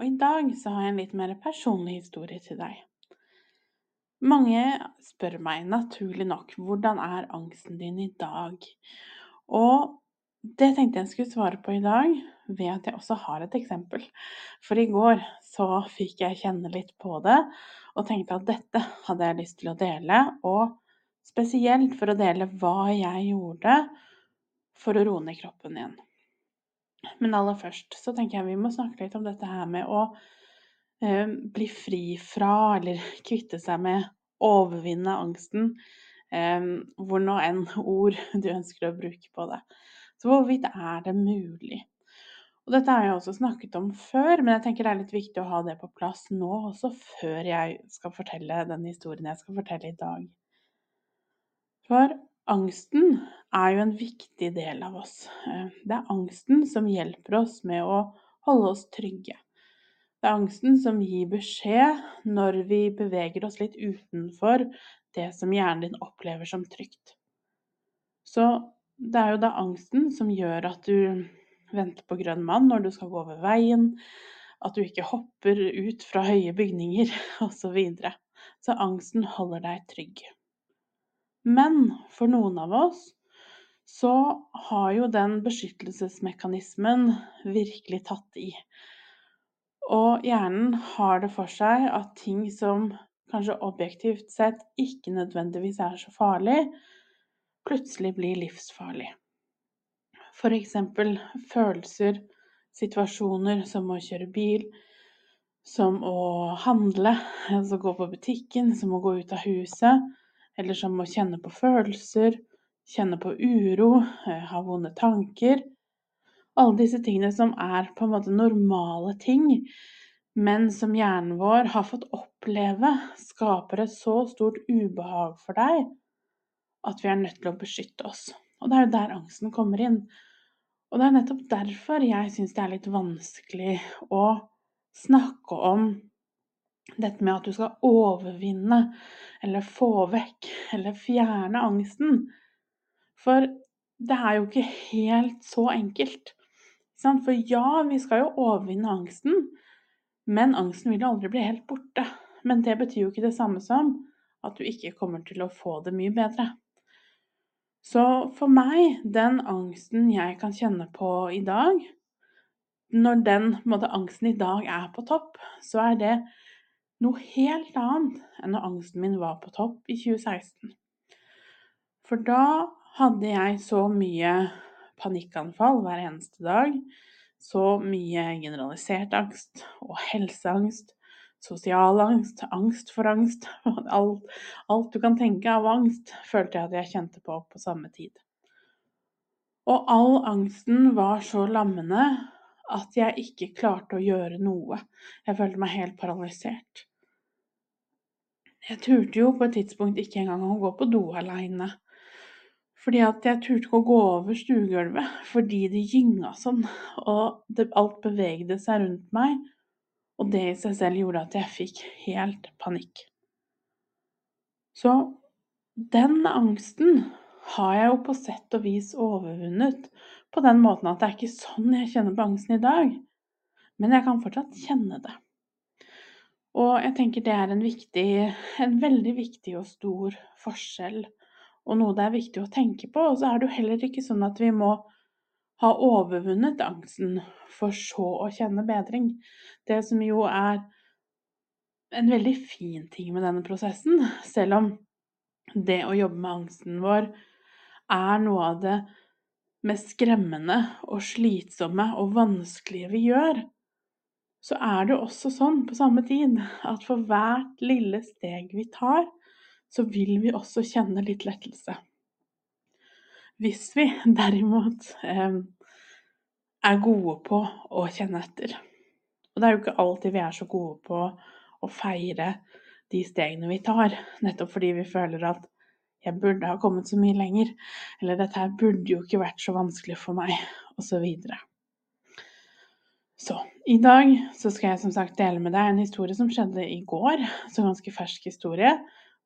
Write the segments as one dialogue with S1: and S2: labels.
S1: Og i dag så har jeg en litt mer personlig historie til deg. Mange spør meg naturlig nok hvordan er angsten din i dag? Og det tenkte jeg skulle svare på i dag ved at jeg også har et eksempel. For i går så fikk jeg kjenne litt på det og tenkte at dette hadde jeg lyst til å dele. Og spesielt for å dele hva jeg gjorde for å roe ned kroppen igjen. Men aller først så tenker jeg vi må snakke litt om dette her med å eh, bli fri fra, eller kvitte seg med, overvinne angsten. Eh, hvor nå enn ord du ønsker å bruke på det. Så hvorvidt er det mulig? Og dette har jeg også snakket om før, men jeg tenker det er litt viktig å ha det på plass nå også, før jeg skal fortelle den historien jeg skal fortelle i dag. For angsten er jo en viktig del av oss. Eh, det er angsten som hjelper oss med å holde oss trygge. Det er angsten som gir beskjed når vi beveger oss litt utenfor det som hjernen din opplever som trygt. Så det er jo da angsten som gjør at du venter på grønn mann når du skal gå over veien, at du ikke hopper ut fra høye bygninger osv. Så, videre. så angsten holder deg trygg. Men for noen av oss så har jo den beskyttelsesmekanismen virkelig tatt i. Og hjernen har det for seg at ting som kanskje objektivt sett ikke nødvendigvis er så farlig, plutselig blir livsfarlig. Eksempel følelser, situasjoner som å kjøre bil, som å handle, altså gå på butikken, som å gå ut av huset eller som å kjenne på følelser, kjenne på uro, eh, ha vonde tanker. Alle disse tingene som er på en måte normale ting, men som hjernen vår har fått oppleve, skaper et så stort ubehag for deg at vi er nødt til å beskytte oss. Og det er jo der angsten kommer inn. Og det er nettopp derfor jeg syns det er litt vanskelig å snakke om dette med at du skal overvinne eller få vekk eller fjerne angsten. For det er jo ikke helt så enkelt. For ja, vi skal jo overvinne angsten, men angsten vil jo aldri bli helt borte. Men det betyr jo ikke det samme som at du ikke kommer til å få det mye bedre. Så for meg, den angsten jeg kan kjenne på i dag, når den måte, angsten i dag er på topp, så er det noe helt annet enn når angsten min var på topp i 2016. For da hadde jeg så mye panikkanfall hver eneste dag. Så mye generalisert angst og helseangst, sosial angst, angst for angst. Alt, alt du kan tenke av angst, følte jeg at jeg kjente på på samme tid. Og all angsten var så lammende at jeg ikke klarte å gjøre noe. Jeg følte meg helt paralysert. Jeg turte jo på et tidspunkt ikke engang å gå på do aleine. Fordi at jeg turte ikke å gå over stuegulvet fordi det gynga sånn, og det, alt bevegde seg rundt meg. Og det i seg selv gjorde at jeg fikk helt panikk. Så den angsten har jeg jo på sett og vis overvunnet på den måten at det er ikke sånn jeg kjenner på angsten i dag. Men jeg kan fortsatt kjenne det. Og jeg tenker det er en viktig en veldig viktig og stor forskjell, og noe det er viktig å tenke på. Og så er det jo heller ikke sånn at vi må ha overvunnet angsten for så å kjenne bedring. Det som jo er en veldig fin ting med denne prosessen, selv om det å jobbe med angsten vår er noe av det mest skremmende og slitsomme og vanskelige vi gjør, så er det også sånn på samme tid at for hvert lille steg vi tar, så vil vi også kjenne litt lettelse. Hvis vi derimot eh, er gode på å kjenne etter. Og det er jo ikke alltid vi er så gode på å feire de stegene vi tar, nettopp fordi vi føler at jeg burde ha kommet så mye lenger, eller dette her burde jo ikke vært så vanskelig for meg, osv. Så, videre. så i dag så skal jeg som sagt dele med deg en historie som skjedde i går, så ganske fersk historie,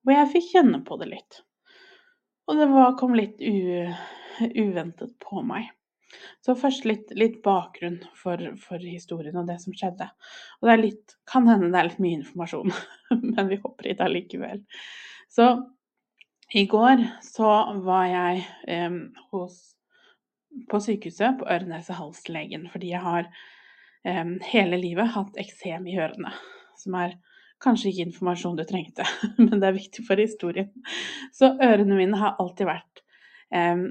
S1: hvor jeg fikk kjenne på det litt. Og det var, kom litt u, uventet på meg. Så først litt, litt bakgrunn for, for, historien og det som skjedde. Og det er litt, kan hende det er litt mye informasjon, men vi hopper i det allikevel. Så i går så var jeg eh, hos, på sykehuset på øre-nese-hals-legen fordi jeg har hele livet hatt eksem i ørene. Som er kanskje ikke informasjon du trengte, men det er viktig for historien. Så ørene mine har alltid vært eh,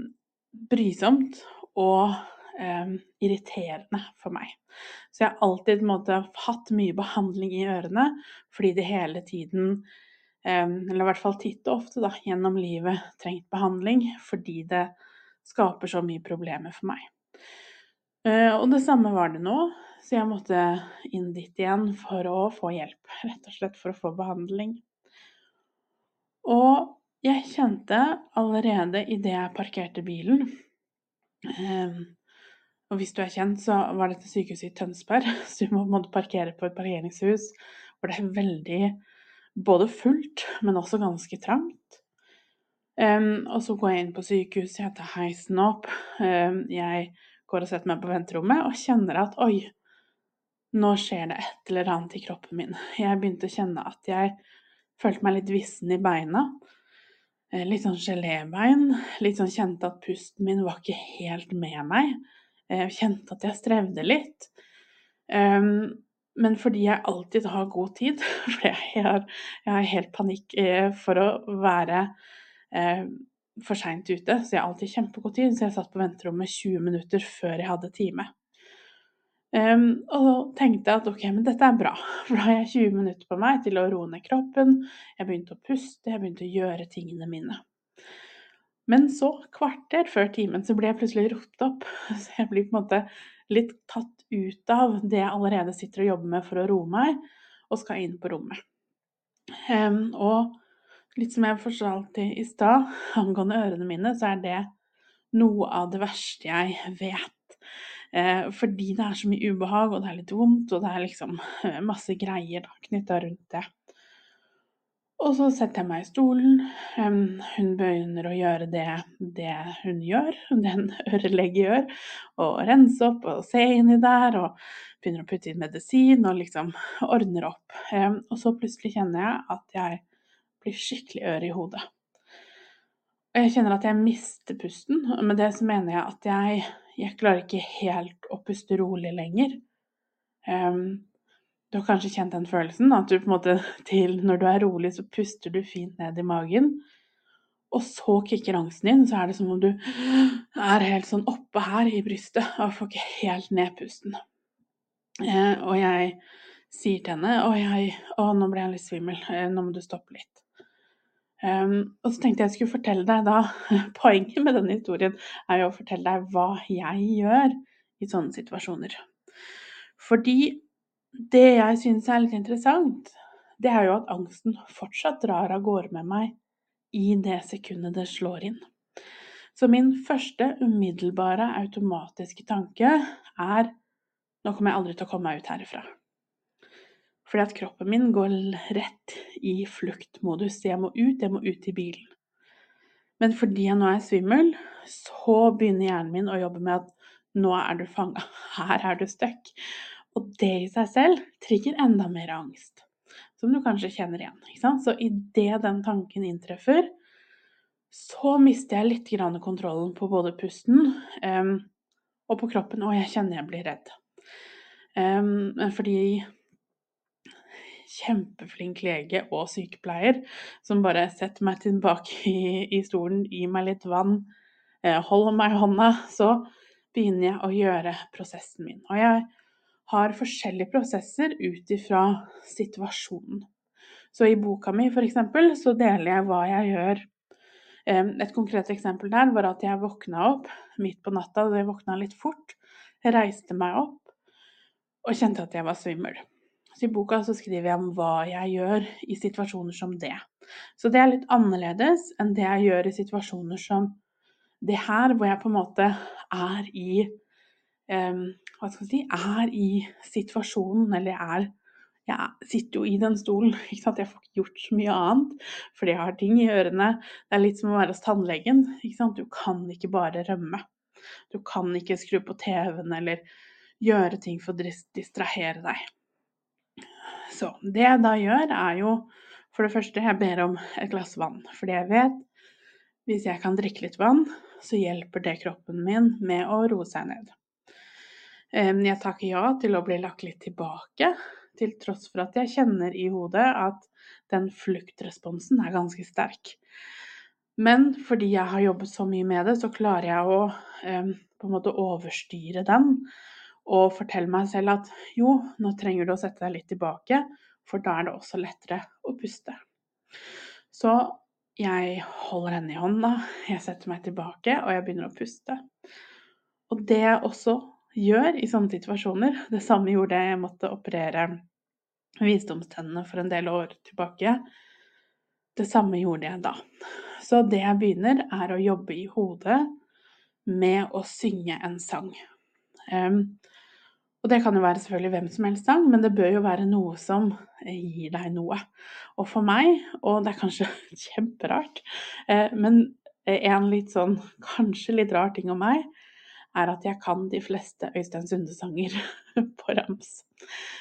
S1: brysomt og eh, irriterende for meg. Så jeg har alltid måte, hatt mye behandling i ørene fordi det hele tiden, eller i hvert fall titt og ofte da, gjennom livet, trengt behandling fordi det skaper så mye problemer for meg. Eh, og det samme var det nå, så jeg måtte inn dit igjen for å få hjelp. Rett og slett for å få behandling. Og jeg kjente allerede idet jeg parkerte bilen eh, og hvis du er kjent, så var dette sykehuset i Tønsberg, så du må måtte parkere på et parkeringshus hvor det er veldig både fullt, men også ganske trangt. Um, og så går jeg inn på sykehuset, jeg tar heisen opp, um, jeg går og setter meg på venterommet og kjenner at oi, nå skjer det et eller annet i kroppen min. Jeg begynte å kjenne at jeg følte meg litt vissen i beina. Eh, litt sånn gelébein. Litt sånn kjente at pusten min var ikke helt med meg. Jeg eh, kjente at jeg strevde litt. Um, men fordi jeg alltid har god tid, for jeg har, jeg har helt panikk eh, for å være for seint ute, så jeg har alltid kjempegod tid, så jeg satt på venterommet 20 minutter før jeg hadde time. Um, og tenkte at ok, men dette er bra, for da har jeg 20 minutter på meg til å roe ned kroppen. Jeg begynte å puste, jeg begynte å gjøre tingene mine. Men så, kvarter før timen, så ble jeg plutselig ropt opp. Så jeg blir på en måte litt tatt ut av det jeg allerede sitter og jobber med for å roe meg, og skal inn på rommet. Um, og litt som jeg fortalte i stad angående ørene mine, så er det noe av det verste jeg vet. Eh, fordi det er så mye ubehag, og det er litt vondt, og det er liksom eh, masse greier knytta rundt det. Og så setter jeg meg i stolen. Um, hun begynner å gjøre det, det, hun gjør, det en ørelege gjør. Og rense opp og se inni der, og begynner å putte inn medisin og liksom ordner opp. Um, og så plutselig kjenner jeg at jeg blir skikkelig ør i hodet. Og jeg kjenner at jeg mister pusten. Og med det så mener jeg at jeg jeg klarer ikke helt å puste rolig lenger. Um, du har kanskje kjent den følelsen at du på en måte til når du er rolig, så puster du fint ned i magen. Og så kicker angsten inn, så er det som om du er helt sånn oppe her i brystet og får ikke helt ned pusten. Eh, og jeg sier til henne å, jeg, å, nå ble jeg litt svimmel, eh, nå må du stoppe litt. Um, og så tenkte jeg skulle fortelle deg da Poenget med denne historien er jo å fortelle deg hva jeg gjør i sånne situasjoner. Fordi det jeg syns er litt interessant, det er jo at angsten fortsatt drar av gårde med meg i det sekundet det slår inn. Så min første umiddelbare automatiske tanke er nå kommer jeg aldri til å komme meg ut herifra. Fordi at kroppen min går rett i fluktmodus. Jeg må ut, jeg må ut i bilen. Men fordi jeg nå er svimmel, så begynner hjernen min å jobbe med at nå er du fanga, her er du stuck. Og det i seg selv trigger enda mer angst, som du kanskje kjenner igjen. Så idet den tanken inntreffer, så mister jeg litt kontrollen på både pusten um, og på kroppen, og jeg kjenner jeg blir redd. Um, fordi kjempeflink lege og sykepleier som bare setter meg tilbake i, i stolen, gir meg litt vann, eh, holder meg i hånda, så begynner jeg å gjøre prosessen min. Og jeg har forskjellige prosesser ut ifra situasjonen. Så i boka mi f.eks. så deler jeg hva jeg gjør. Et konkret eksempel der var at jeg våkna opp midt på natta, og jeg våkna litt fort. Jeg reiste meg opp og kjente at jeg var svimmel. Så I boka så skriver jeg om hva jeg gjør i situasjoner som det. Så det er litt annerledes enn det jeg gjør i situasjoner som det her, hvor jeg på en måte er i um, Hva skal jeg si Er i situasjonen, eller er Jeg sitter jo i den stolen, ikke sant. Jeg får ikke gjort så mye annet fordi jeg har ting i ørene. Det er litt som å være hos tannlegen. ikke sant? Du kan ikke bare rømme. Du kan ikke skru på TV-en eller gjøre ting for å distrahere deg. Så det jeg da gjør, er jo for det første jeg ber om et glass vann. Fordi jeg vet hvis jeg kan drikke litt vann, så hjelper det kroppen min med å roe seg ned. Jeg takker ja til å bli lagt litt tilbake, til tross for at jeg kjenner i hodet at den fluktresponsen er ganske sterk. Men fordi jeg har jobbet så mye med det, så klarer jeg å på en måte overstyre den og fortelle meg selv at jo, nå trenger du å sette deg litt tilbake, for da er det også lettere å puste. Så jeg holder henne i hånda, jeg setter meg tilbake, og jeg begynner å puste. Og det jeg også gjør i sånne situasjoner Det samme gjorde jeg, jeg måtte operere visdomstennene for en del år tilbake. Det samme gjorde jeg da. Så det jeg begynner, er å jobbe i hodet med å synge en sang. Um, og det kan jo være selvfølgelig hvem som helst sang, men det bør jo være noe som gir deg noe. Og for meg, og det er kanskje kjemperart, eh, men en litt sånn kanskje litt rar ting om meg, er at jeg kan de fleste Øystein Sunde-sanger på rams.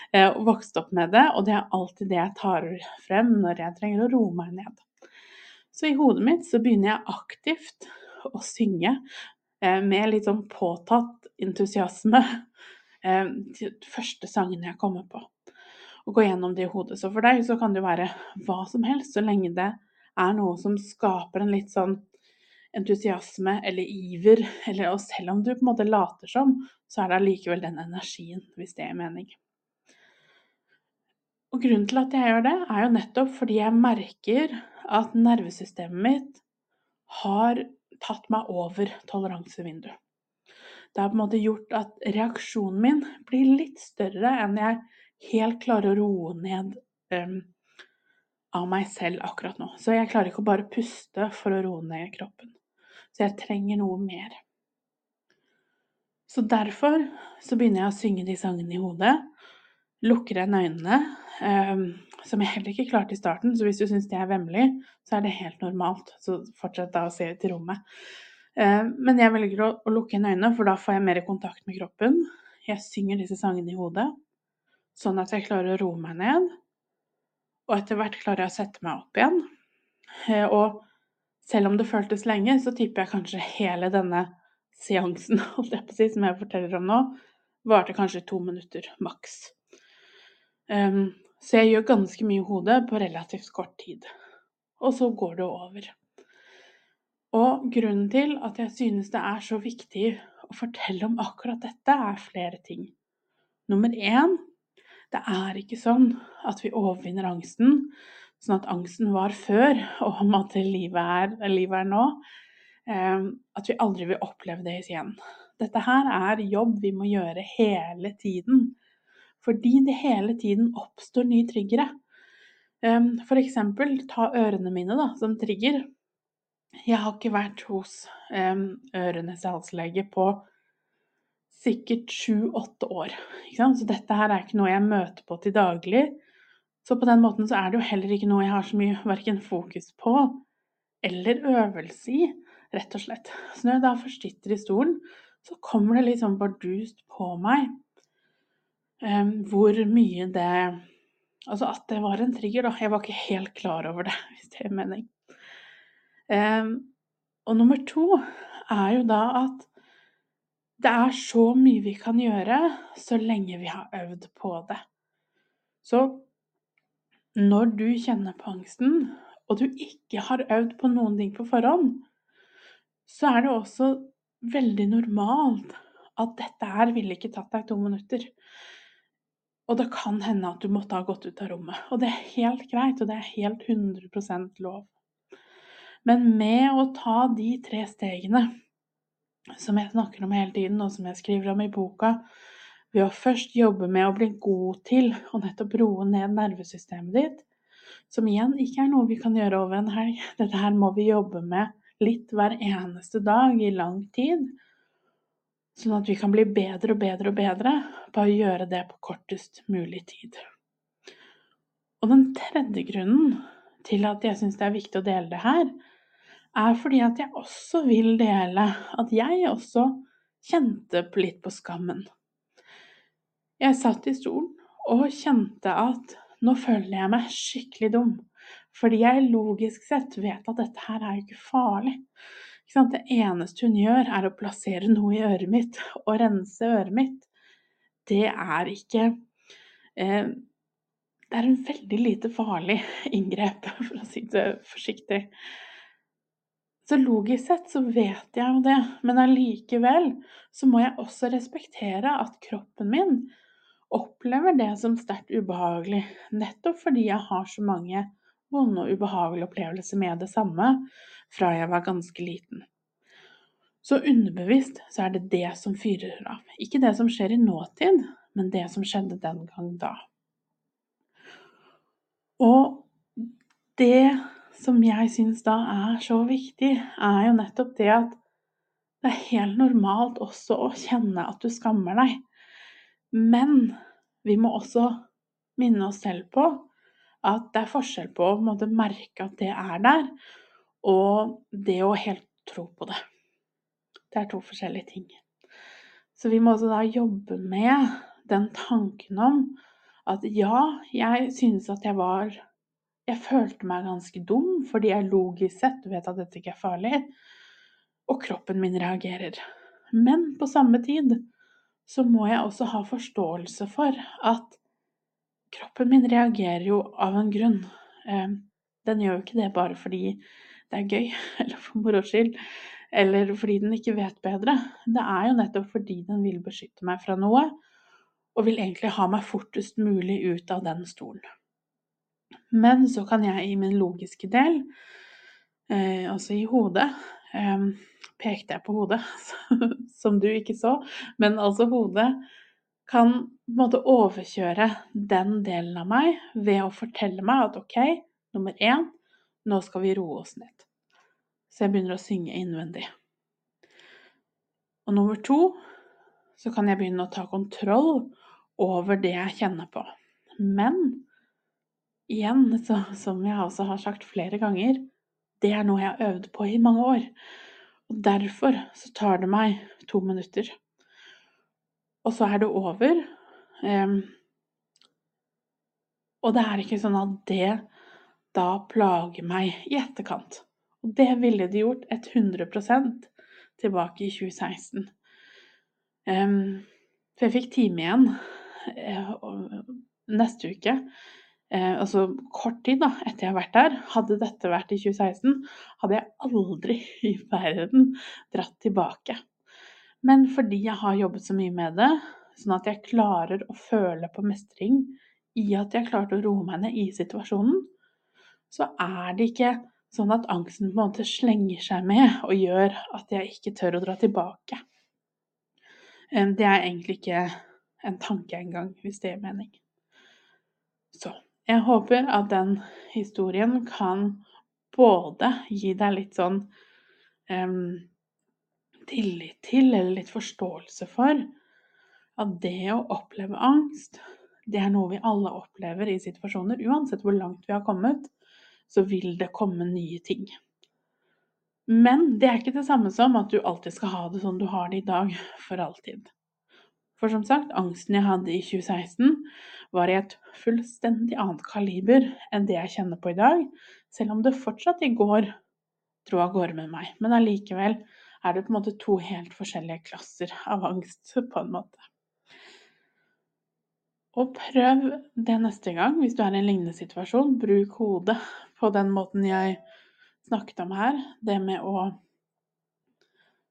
S1: Jeg har vokst opp med det, og det er alltid det jeg tar frem når jeg trenger å roe meg ned. Så i hodet mitt så begynner jeg aktivt å synge eh, med litt sånn påtatt entusiasme Eh, de første sangene jeg kommer på. Og gå gjennom det i hodet. Så for deg så kan det jo være hva som helst, så lenge det er noe som skaper en litt sånn entusiasme eller iver, eller, og selv om du på en måte later som, så er det allikevel den energien, hvis det er mening. Og grunnen til at jeg gjør det, er jo nettopp fordi jeg merker at nervesystemet mitt har tatt meg over toleransevinduet. Det har på en måte gjort at reaksjonen min blir litt større enn jeg helt klarer å roe ned um, av meg selv akkurat nå. Så jeg klarer ikke å bare puste for å roe ned kroppen. Så jeg trenger noe mer. Så derfor så begynner jeg å synge de sangene i hodet. Lukker igjen øynene, um, som jeg heller ikke klarte i starten. Så hvis du syns det er vemmelig, så er det helt normalt. Så fortsett da å se ut i rommet. Eh, men jeg velger å, lukke inn øynene, for da får jeg mer kontakt med kroppen. Jeg synger disse sangene i hodet, sånn at jeg klarer å roe meg ned. Og etter hvert klarer jeg å sette meg opp igjen. Eh, og selv om det føltes lenge, så tipper jeg kanskje hele denne seansen som jeg forteller om nå, varte kanskje to minutter maks. Um, så jeg gjør ganske mye i hodet på relativt kort tid. Og så går det over. Og grunnen til at jeg synes det er så viktig å fortelle om akkurat dette, er flere ting. Nummer én det er ikke sånn at vi overvinner angsten sånn at angsten var før, og om at livet er, livet er nå. Eh, at vi aldri vil oppleve det igjen. Dette her er jobb vi må gjøre hele tiden. Fordi det hele tiden oppstår nye triggere. Eh, for eksempel ta ørene mine da, som trigger. Jeg har ikke vært hos um, øre-nese-hals-lege på sikkert sju-åtte år. Så dette her er ikke noe jeg møter på til daglig. Så på den måten så er det jo heller ikke noe jeg har så mye verken fokus på eller øvelse i, rett og slett. Så når jeg da først sitter i stolen, så kommer det litt sånn bardust på meg um, hvor mye det Altså at det var en trigger, da. Jeg var ikke helt klar over det, hvis det er mening. Um, og nummer to er jo da at det er så mye vi kan gjøre så lenge vi har øvd på det. Så når du kjenner på angsten, og du ikke har øvd på noen ting på forhånd, så er det også veldig normalt at dette her ville ikke tatt deg to minutter. Og det kan hende at du måtte ha gått ut av rommet. Og det er helt greit, og det er helt 100% lov. Men med å ta de tre stegene som jeg snakker om hele tiden, og som jeg skriver om i boka, ved å først jobbe med å bli god til å nettopp roe ned nervesystemet ditt, som igjen ikke er noe vi kan gjøre over en helg. Dette her må vi jobbe med litt hver eneste dag i lang tid, sånn at vi kan bli bedre og bedre og bedre på å gjøre det på kortest mulig tid. Og den tredje grunnen til at jeg syns det er viktig å dele det her, er fordi at jeg også vil dele at jeg også kjente litt på skammen. Jeg satt i stolen og kjente at nå føler jeg meg skikkelig dum. Fordi jeg logisk sett vet at dette her er jo ikke farlig. Ikke det eneste hun gjør, er å plassere noe i øret mitt og rense øret mitt. Det er ikke eh, Det er en veldig lite farlig inngrep, for å si det forsiktig. Så logisk sett så vet jeg jo det, men allikevel så må jeg også respektere at kroppen min opplever det som sterkt ubehagelig, nettopp fordi jeg har så mange vonde og ubehagelige opplevelser med det samme fra jeg var ganske liten. Så underbevisst så er det det som fyrer av. Ikke det som skjer i nåtid, men det som skjedde den gang da. Og det som jeg syns da er så viktig, er jo nettopp det at det er helt normalt også å kjenne at du skammer deg. Men vi må også minne oss selv på at det er forskjell på å måte, merke at det er der, og det å helt tro på det. Det er to forskjellige ting. Så vi må også da jobbe med den tanken om at ja, jeg synes at jeg var jeg følte meg ganske dum fordi jeg logisk sett vet at dette ikke er farlig, og kroppen min reagerer. Men på samme tid så må jeg også ha forståelse for at kroppen min reagerer jo av en grunn. Eh, den gjør jo ikke det bare fordi det er gøy, eller for moro skyld, eller fordi den ikke vet bedre. Det er jo nettopp fordi den vil beskytte meg fra noe, og vil egentlig ha meg fortest mulig ut av den stolen. Men så kan jeg i min logiske del, eh, altså i hodet eh, Pekte jeg på hodet, som du ikke så, men altså hodet kan på en måte overkjøre den delen av meg ved å fortelle meg at OK, nummer én, nå skal vi roe oss ned. Så jeg begynner å synge innvendig. Og nummer to, så kan jeg begynne å ta kontroll over det jeg kjenner på. Men igjen, så, som jeg også har sagt flere ganger, det er noe jeg har øvd på i mange år. Og derfor så tar det meg to minutter. Og så er det over. Um, og det er ikke sånn at det da plager meg i etterkant. Og det ville det gjort 100% tilbake i 2016. Um, for jeg fikk time igjen uh, neste uke eh, altså kort tid da, etter jeg har vært der. Hadde dette vært i 2016, hadde jeg aldri i verden dratt tilbake. Men fordi jeg har jobbet så mye med det, sånn at jeg klarer å føle på mestring i at jeg klarte å roe meg ned i situasjonen, så er det ikke sånn at angsten på en måte slenger seg med og gjør at jeg ikke tør å dra tilbake. Det er egentlig ikke en tanke engang, hvis det gir mening. Så jeg håper at den historien kan både gi deg litt sånn um, tillit til, eller litt forståelse for, at det å oppleve angst, det er noe vi alle opplever i situasjoner. Uansett hvor langt vi har kommet, så vil det komme nye ting. Men det er ikke det samme som at du alltid skal ha det sånn du har det i dag, for alltid. For som sagt, angsten jeg hadde i 2016, var i et fullstendig annet kaliber enn det jeg kjenner på i dag, selv om det fortsatt i går dro av gårde med meg. Men allikevel er det på en måte to helt forskjellige klasser av angst, på en måte. Og prøv det neste gang hvis du er i en lignende situasjon. Bruk hodet på den måten jeg snakket om her. Det med å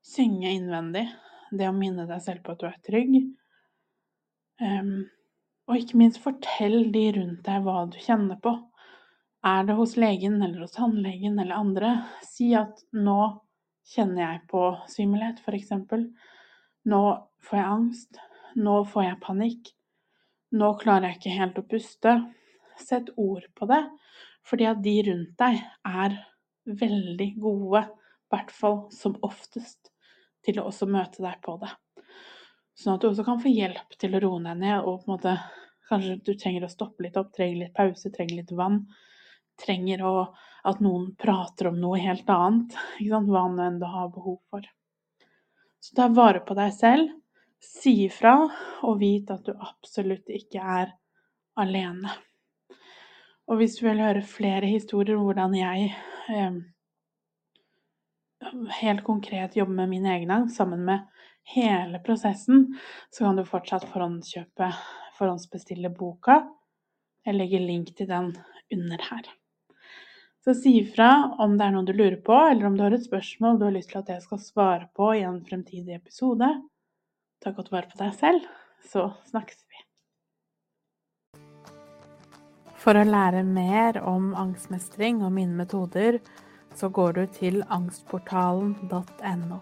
S1: synge innvendig. Det å minne deg selv på at du er trygg. Um, og ikke minst fortell de rundt deg hva du kjenner på. Er det hos legen eller hos tannlegen eller andre, si at nå kjenner jeg på svimmelhet, f.eks. Nå får jeg angst. Nå får jeg panikk. Nå klarer jeg ikke helt å puste. Sett ord på det, fordi at de rundt deg er veldig gode, i hvert fall som oftest, til å også møte deg på det. Sånn at du også kan få hjelp til å roe deg ned, og på en måte kanskje du trenger å stoppe litt opp, trenger litt pause, trenger litt vann. Trenger å, at noen prater om noe helt annet, hva nå enn du har behov for. Så ta vare på deg selv, si ifra, og vit at du absolutt ikke er alene. Og hvis du vil høre flere historier om hvordan jeg eh, helt konkret jobber med min egen angst sammen med hele prosessen, så kan du fortsatt forhåndskjøpe, forhåndsbestille boka. Jeg legger link til den under her. Så si ifra om det er noe du lurer på, eller om du har et spørsmål du har lyst til at jeg skal svare på i en fremtidig episode. Ta godt vare på deg selv, så snakkes vi. For å lære mer om angstmestring og mine metoder, så går du til angstportalen.no.